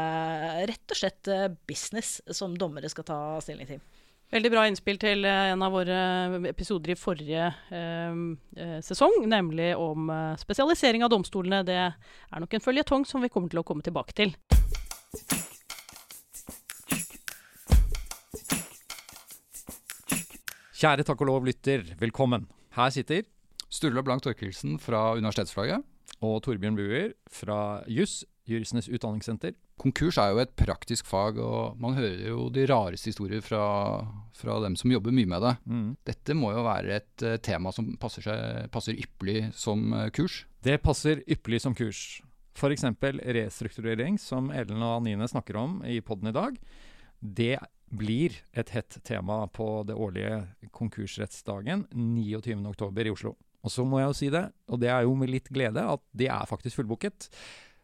rett og slett øh, business som dommere skal ta stilling til. Veldig bra innspill til eh, en av våre episoder i forrige eh, eh, sesong, nemlig om eh, spesialisering av domstolene. Det er nok en føljetong som vi kommer til å komme tilbake til. Kjære takk og lov-lytter, velkommen. Her sitter Sturla Blank Torkelsen fra Universitetsflagget. og Torbjørn Buer fra JUS, Juristenes utdanningssenter. Konkurs er jo et praktisk fag, og man hører jo de rareste historier fra, fra dem som jobber mye med det. Mm. Dette må jo være et eh, tema som passer, seg, passer ypperlig som eh, kurs. Det passer ypperlig som kurs. F.eks. restrukturering, som Ellen og Anine snakker om i poden i dag. Det blir et hett tema på det årlige konkursrettsdagen 29.10. i Oslo. Og så må jeg jo si det, og det er jo med litt glede, at det er faktisk fullbooket.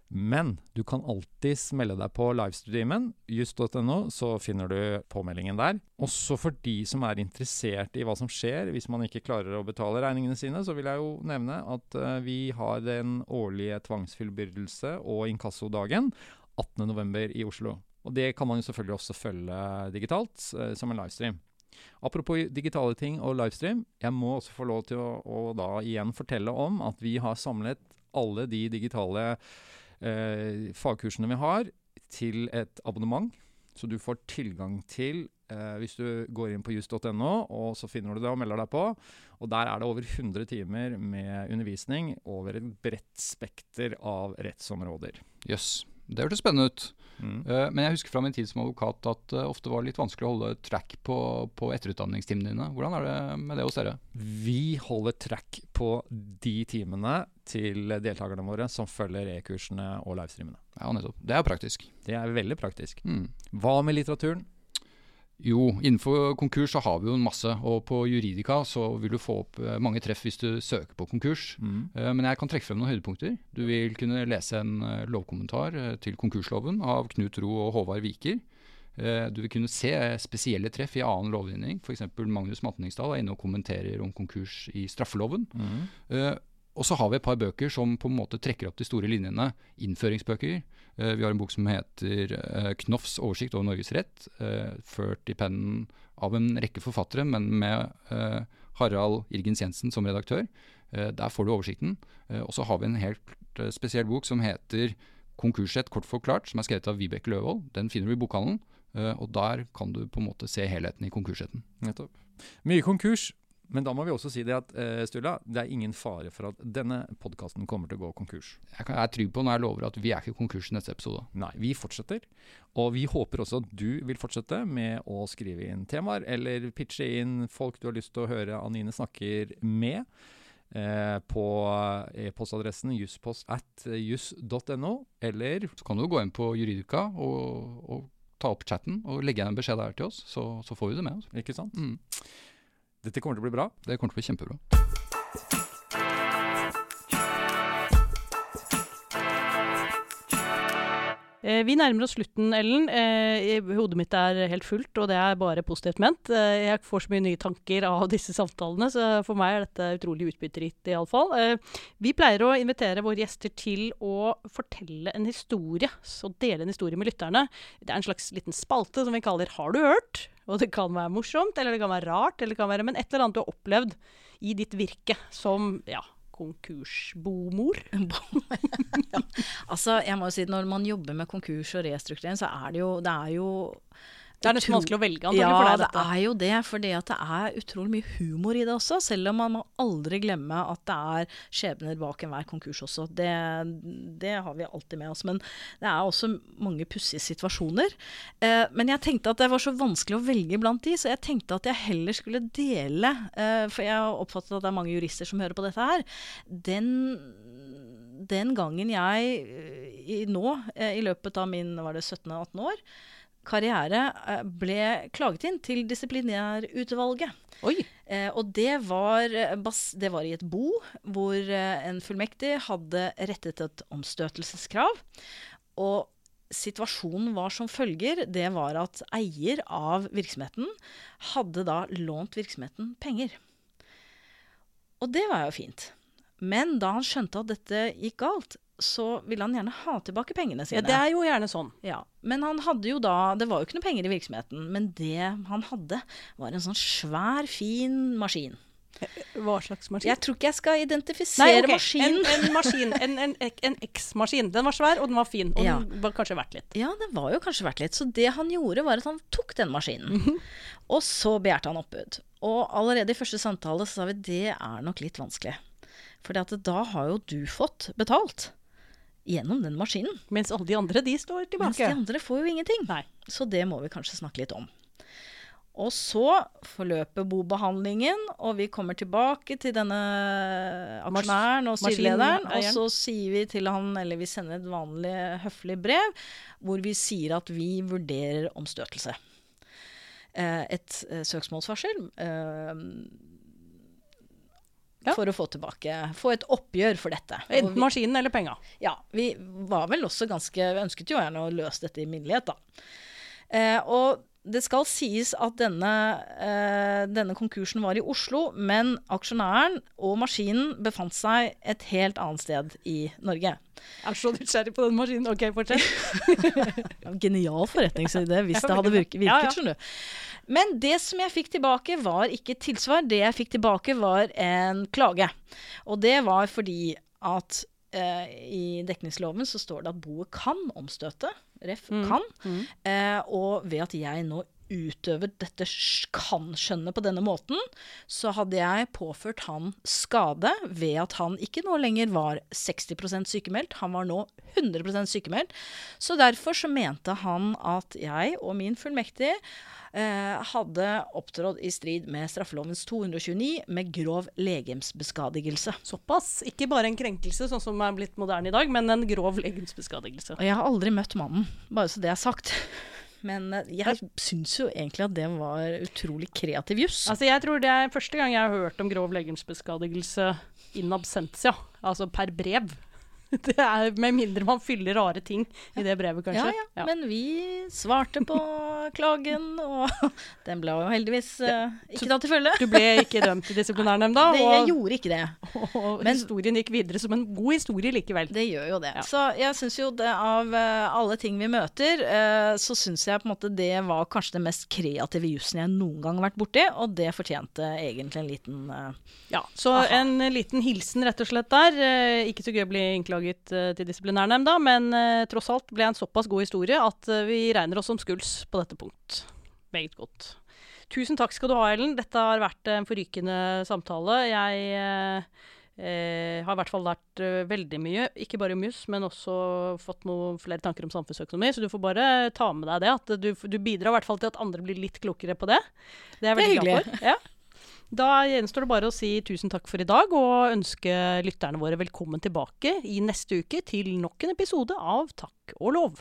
Men du kan alltid melde deg på livestreamen, just.no, så finner du påmeldingen der. Også for de som er interessert i hva som skjer hvis man ikke klarer å betale regningene sine, så vil jeg jo nevne at eh, vi har den årlige tvangsfullbyrdelse- og inkassodagen 18.11. i Oslo. Og det kan man jo selvfølgelig også følge digitalt, eh, som en livestream. Apropos digitale ting og livestream, jeg må også få lov til å, å da igjen fortelle om at vi har samlet alle de digitale eh, fagkursene vi har, til et abonnement. Så du får tilgang til eh, hvis du går inn på just.no, og så finner du det og melder deg på. Og der er det over 100 timer med undervisning over et bredt spekter av rettsområder. Jøss, det hørtes spennende ut. Mm. Eh, Men jeg husker fra min tid som advokat at det ofte var litt vanskelig å holde track på, på etterutdanningstimene dine. Hvordan er det med det hos dere? Vi holder track på de timene til deltakerne våre som følger e-kursene og livestreamene. Ja, nettopp. Det er praktisk. Det er veldig praktisk. Mm. Hva med litteraturen? Jo, innenfor konkurs så har vi jo en masse, og på Juridika så vil du få opp eh, mange treff hvis du søker på konkurs. Mm. Eh, Men jeg kan trekke frem noen høydepunkter. Du vil kunne lese en eh, lovkommentar til konkursloven av Knut Ro og Håvard Viker. Du vil kunne se spesielle treff i annen lovgivning. F.eks. Magnus Matningsdal er inne og kommenterer om konkurs i straffeloven. Mm. Eh, og så har vi et par bøker som på en måte trekker opp de store linjene. Innføringsbøker. Eh, vi har en bok som heter Knoffs oversikt over Norges rett. eh, ført i pennen av en rekke forfattere, men med eh, Harald Irgens Jensen som redaktør. Eh, der får du oversikten. Eh, og så har vi en helt eh, spesiell bok som heter Konkursrett kort forklart, som er skrevet av Vibeke Løvold. Den finner du i bokhandelen. eh, og der kan du på en måte se helheten i konkursretten. Nettopp. Mye konkurs. Men da må vi også si det at eh, Sturla, det er ingen fare for at denne podkasten kommer til å gå konkurs. Jeg kan- jeg er trygg på når jeg lover at vi er ikke konkurs i neste episode. Nei, vi fortsetter. Og vi håper også at du vil fortsette med å skrive inn temaer, eller pitche inn folk du har lyst til å høre Anine snakker med. Eh, på e-postadressen juspost at juss.no, eller Så kan du gå inn på Juridika og, og ta opp chatten og legge igjen en beskjed der til oss, så, så får vi det med oss. Ikke sant? Mm. Dette kommer til å bli bra. Det kommer til å bli kjempebra. Eh, Vi nærmer oss slutten, Ellen. Eh, Hodet mitt er helt fullt, og det er bare positivt ment. Eh, Jeg får så mye nye tanker av disse samtalene, så for meg er dette utrolig utbytterikt iallfall. Eh, Vi pleier å invitere våre gjester til å fortelle en historie, så dele en historie med lytterne. Det er en slags liten spalte som vi kaller 'Har du hørt?' Og det kan være morsomt, eller det kan være rart, eller det kan være Men et eller annet du har opplevd i ditt virke som ja, konkursbomor. ja. Altså, jeg må jo si Når man jobber med konkurs og restrukturering, så er det jo Det er jo Det er nesten vanskelig å velge, antagelig, Ja, for deg, det er jo det. For det er utrolig mye humor i det også. Selv om man må aldri glemme at det er skjebner bak enhver konkurs også. Det, det har vi alltid med oss. Men det er også mange pussige situasjoner. Eh, men jeg tenkte at det var så vanskelig å velge blant de, så jeg tenkte at jeg heller skulle dele eh, For jeg har oppfattet at det er mange jurister som hører på dette her. Den den gangen jeg eh, i, nå, eh, i løpet av min var det 17-18 år, karriere, eh, ble klaget inn til disiplinærutvalget. Eh, og det var, eh, det var i et bo hvor eh, en fullmektig hadde rettet et omstøtelseskrav. Og situasjonen var som følger. Det var at eier av virksomheten hadde da lånt virksomheten penger. Og det var jo fint. Men da han skjønte at dette gikk galt, så ville han gjerne ha tilbake pengene sine. Ja, det er jo gjerne sånn. Ja, Men han hadde jo da Det var jo ikke noe penger i virksomheten, men det han hadde, var en sånn svær, fin maskin. Hva slags maskin? Jeg tror ikke jeg skal identifisere ok, maskinen. En, en maskin, en, en, en X-maskin. Den var svær, og den var fin. Og Ja. den var kanskje verdt litt. Ja, den var jo kanskje verdt litt. Så det han gjorde, var at han tok den maskinen. Og så begjærte han oppbud. Og allerede i første samtale så sa vi det er nok litt vanskelig. For da har jo du fått betalt gjennom den maskinen. Mens alle de andre, de står Mens de andre får jo ingenting. Nei. Så det må vi kanskje snakke litt om. Og så forløper bobehandlingen, og vi kommer tilbake til denne aksjonæren og styrelederen. Og så sier vi til han, eller vi sender et vanlig høflig brev, hvor vi sier at vi vurderer omstøtelse. Eh, et eh, søksmålsvarsel. Ja. For å få tilbake Få et oppgjør for dette. Enten maskinen eller penga. ja, vi var vel også ganske Vi ønsket jo gjerne å løse dette i minnelighet, da. Eh, og det skal sies at denne, eh, denne konkursen var i Oslo, men aksjonæren og maskinen befant seg et helt annet sted i Norge. Jeg er så nysgjerrig på den maskinen. Ok, fortsett. Genial forretningsidé hvis det hadde virket. Virket skjønner du. Men det som jeg fikk tilbake, var ikke tilsvar. Det jeg fikk tilbake, var en klage. Og det var fordi at eh, i dekningsloven så står det at boet kan omstøte. Ref. Mm. kan. Mm. Eh, og ved at jeg nå utøver dette kan-skjønnet på denne måten, så hadde jeg påført han skade ved at han ikke nå lenger var 60% sykemeldt, han var nå 100% sykemeldt. Så derfor så mente han at jeg og min fullmektige eh, hadde opptrådt i strid med straffelovens 229 med grov legemsbeskadigelse. Såpass. Ikke bare en krenkelse, sånn som er blitt moderne i dag, men en grov legemsbeskadigelse. Og jeg har aldri møtt mannen, bare så det er sagt. Men eh, jeg syns jo egentlig at det var utrolig kreativ juss. Altså, jeg tror det er første gang jeg har hørt om grov legemsbeskadigelse in absentia, altså per brev. Det er Med mindre man fyller rare ting i det brevet, kanskje. Ja, ja. Men vi svarte på klagen, og den ble jo heldigvis uh, ikke tatt til følge. Du ble ikke dømt i disiplinærnemnda, Det, jeg og, gjorde ikke det. og Men- historien gikk videre som en god historie likevel. Det gjør jo det. Ja. Så jeg syns jo det av eh, alle ting vi møter, uh, så syns jeg på en måte det var kanskje den mest kreative jussen jeg noen gang har vært borti, og det fortjente egentlig en liten uh, Ja, så Aha. en liten hilsen rett og slett der. Ikke så gøy å bli innklaget til disiplinærnemnda, men tross alt ble en såpass god historie at vi regner oss som skuls på dette punkt. Meget godt. Tusen takk skal du ha, Ellen. Dette har vært en forrykende samtale. Jeg eh, eh, har i hvert fall lært eh, veldig mye. Ikke bare om juss, men også fått noen flere tanker om samfunnsøkonomi. Så du får bare ta med deg det. At du, du bidrar i hvert fall til at andre blir litt klokere på det. Det er jeg veldig glad for. Ja. Da gjenstår det bare å si tusen takk for i dag, og ønske lytterne våre velkommen tilbake i neste uke til nok en episode av Takk og lov.